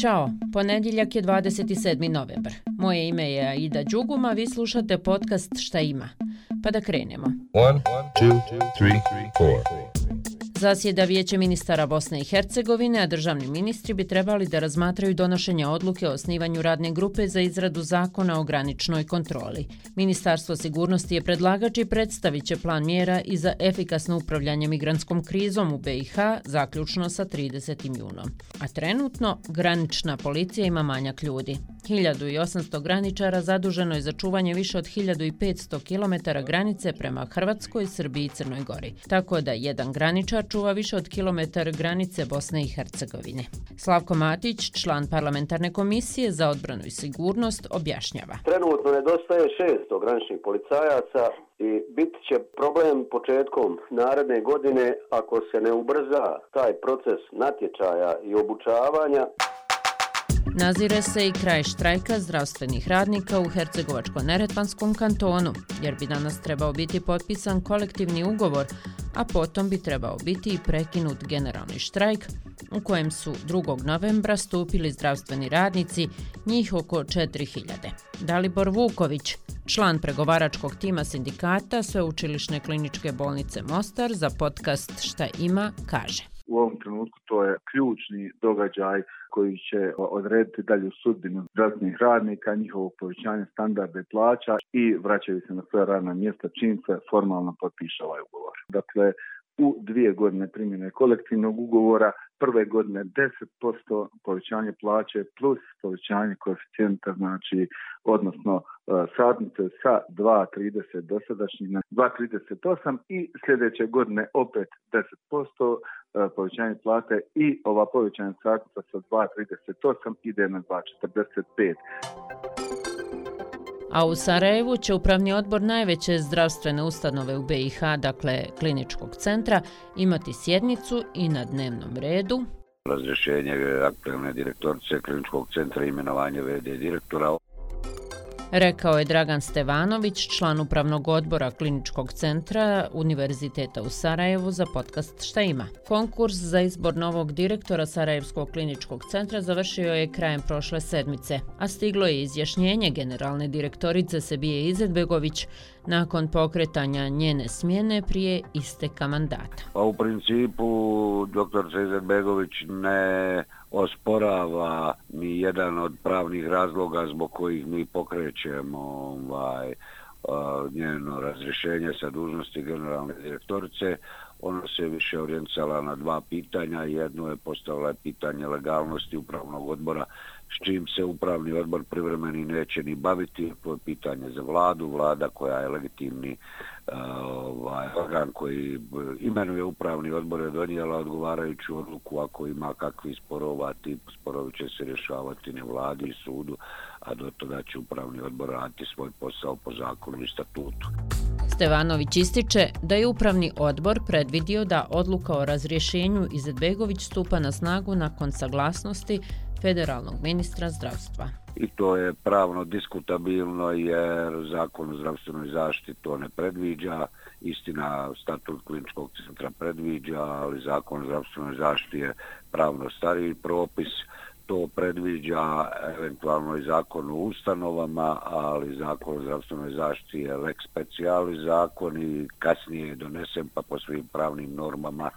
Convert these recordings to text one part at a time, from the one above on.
Ćao, ponedjeljak je 27. novembar. Moje ime je Aida Đuguma, vi slušate podcast Šta ima. Pa da krenemo. 1, 2, 3, 4. Zasjeda vijeće ministara Bosne i Hercegovine, a državni ministri bi trebali da razmatraju donošenje odluke o osnivanju radne grupe za izradu zakona o graničnoj kontroli. Ministarstvo sigurnosti je predlagač i predstavit će plan mjera i za efikasno upravljanje migranskom krizom u BiH, zaključno sa 30. junom. A trenutno, granična policija ima manjak ljudi. 1800 graničara zaduženo je za čuvanje više od 1500 km granice prema Hrvatskoj, Srbiji i Crnoj Gori. Tako da jedan graničar čuva više od kilometar granice Bosne i Hercegovine. Slavko Matić, član parlamentarne komisije za odbranu i sigurnost, objašnjava. Trenutno nedostaje 600 graničnih policajaca i bit će problem početkom naredne godine ako se ne ubrza taj proces natječaja i obučavanja. Nazire se i kraj štrajka zdravstvenih radnika u Hercegovačko-Neretvanskom kantonu, jer bi danas trebao biti potpisan kolektivni ugovor, a potom bi trebao biti i prekinut generalni štrajk, u kojem su 2. novembra stupili zdravstveni radnici, njih oko 4000. Dalibor Vuković, član pregovaračkog tima sindikata Sveučilišne kliničke bolnice Mostar za podcast Šta ima, kaže. Ovom trenutku to je ključni događaj koji će odrediti dalju sudbinu zdravstvenih radnika, njihovo povećanje standarda i plaća i vraćaju se na svoje radna mjesta čim se formalno potpiše ovaj ugovor. Dakle, u dvije godine primjene kolektivnog ugovora, prve godine 10% povećanje plaće plus povećanje koeficijenta, znači odnosno e, sadnice sa 2,30 dosadašnjih na 2,38 i sljedeće godine opet 10% povećanje plate i ova povećanja sadnica sa 2,38 ide na 2,45. A u Sarajevu će upravni odbor najveće zdravstvene ustanove u BiH, dakle kliničkog centra, imati sjednicu i na dnevnom redu razrešenje aktualne direktorice kliničkog centra imenovanje VD direktora. Rekao je Dragan Stevanović, član upravnog odbora kliničkog centra Univerziteta u Sarajevu za podcast Šta ima. Konkurs za izbor novog direktora Sarajevskog kliničkog centra završio je krajem prošle sedmice, a stiglo je izjašnjenje generalne direktorice Sebije Izetbegović nakon pokretanja njene smjene prije isteka mandata. Pa u principu dr. Izetbegović ne osporava ni jedan od pravnih razloga zbog kojih mi pokrećemo ovaj, njeno razrešenje sa dužnosti generalne direktorice. Ona se više orijencala na dva pitanja. Jedno je postavila pitanje legalnosti upravnog odbora s čim se upravni odbor privremeni neće ni baviti. To je pitanje za vladu. Vlada koja je legitimni ovaj, organ koji imenuje upravni odbor je donijela odgovarajuću odluku ako ima kakvi sporova, tip sporovi će se rješavati ne vladi i sudu, a do toga će upravni odbor raditi svoj posao po zakonu i statutu. Stevanović ističe da je upravni odbor predvidio da odluka o razrješenju Izetbegović stupa na snagu nakon saglasnosti federalnog ministra zdravstva. I to je pravno diskutabilno jer zakon o zdravstvenoj zaštiti to ne predviđa. Istina, statut kliničkog centra predviđa, ali zakon o zdravstvenoj zaštiti je pravno stariji propis. To predviđa eventualno i zakon o ustanovama, ali zakon o zdravstvenoj zaštiti je lex speciali zakon i kasnije je donesen pa po svim pravnim normama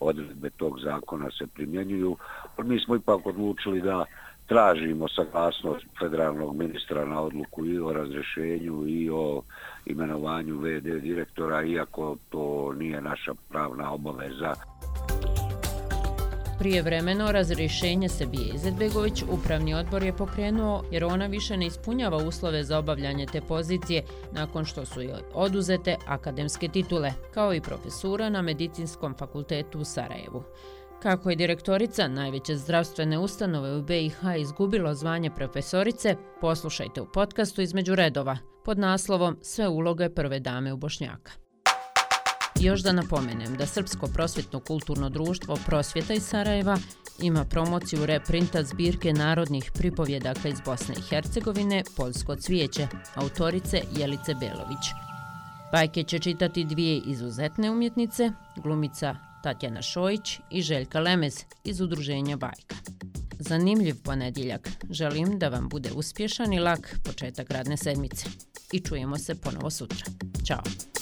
odredbe tog zakona se primjenjuju. Mi smo ipak odlučili da tražimo saglasnost federalnog ministra na odluku i o razrešenju i o imenovanju VD direktora, iako to nije naša pravna obaveza. Prije vremeno razrješenje Sebije Izetbegović upravni odbor je pokrenuo jer ona više ne ispunjava uslove za obavljanje te pozicije nakon što su joj oduzete akademske titule, kao i profesura na Medicinskom fakultetu u Sarajevu. Kako je direktorica najveće zdravstvene ustanove u BiH izgubilo zvanje profesorice, poslušajte u podcastu između redova pod naslovom Sve uloge prve dame u Bošnjaka. Još da napomenem da Srpsko prosvjetno kulturno društvo Prosvjeta iz Sarajeva ima promociju reprinta zbirke narodnih pripovjedaka iz Bosne i Hercegovine Poljsko cvijeće, autorice Jelice Belović. Bajke će čitati dvije izuzetne umjetnice, glumica Tatjana Šojić i Željka Lemez iz udruženja Bajka. zanimljiv ponedjeljak. Želim da vam bude uspješan i lak početak radne sedmice. I čujemo se ponovo sutra. Ćao!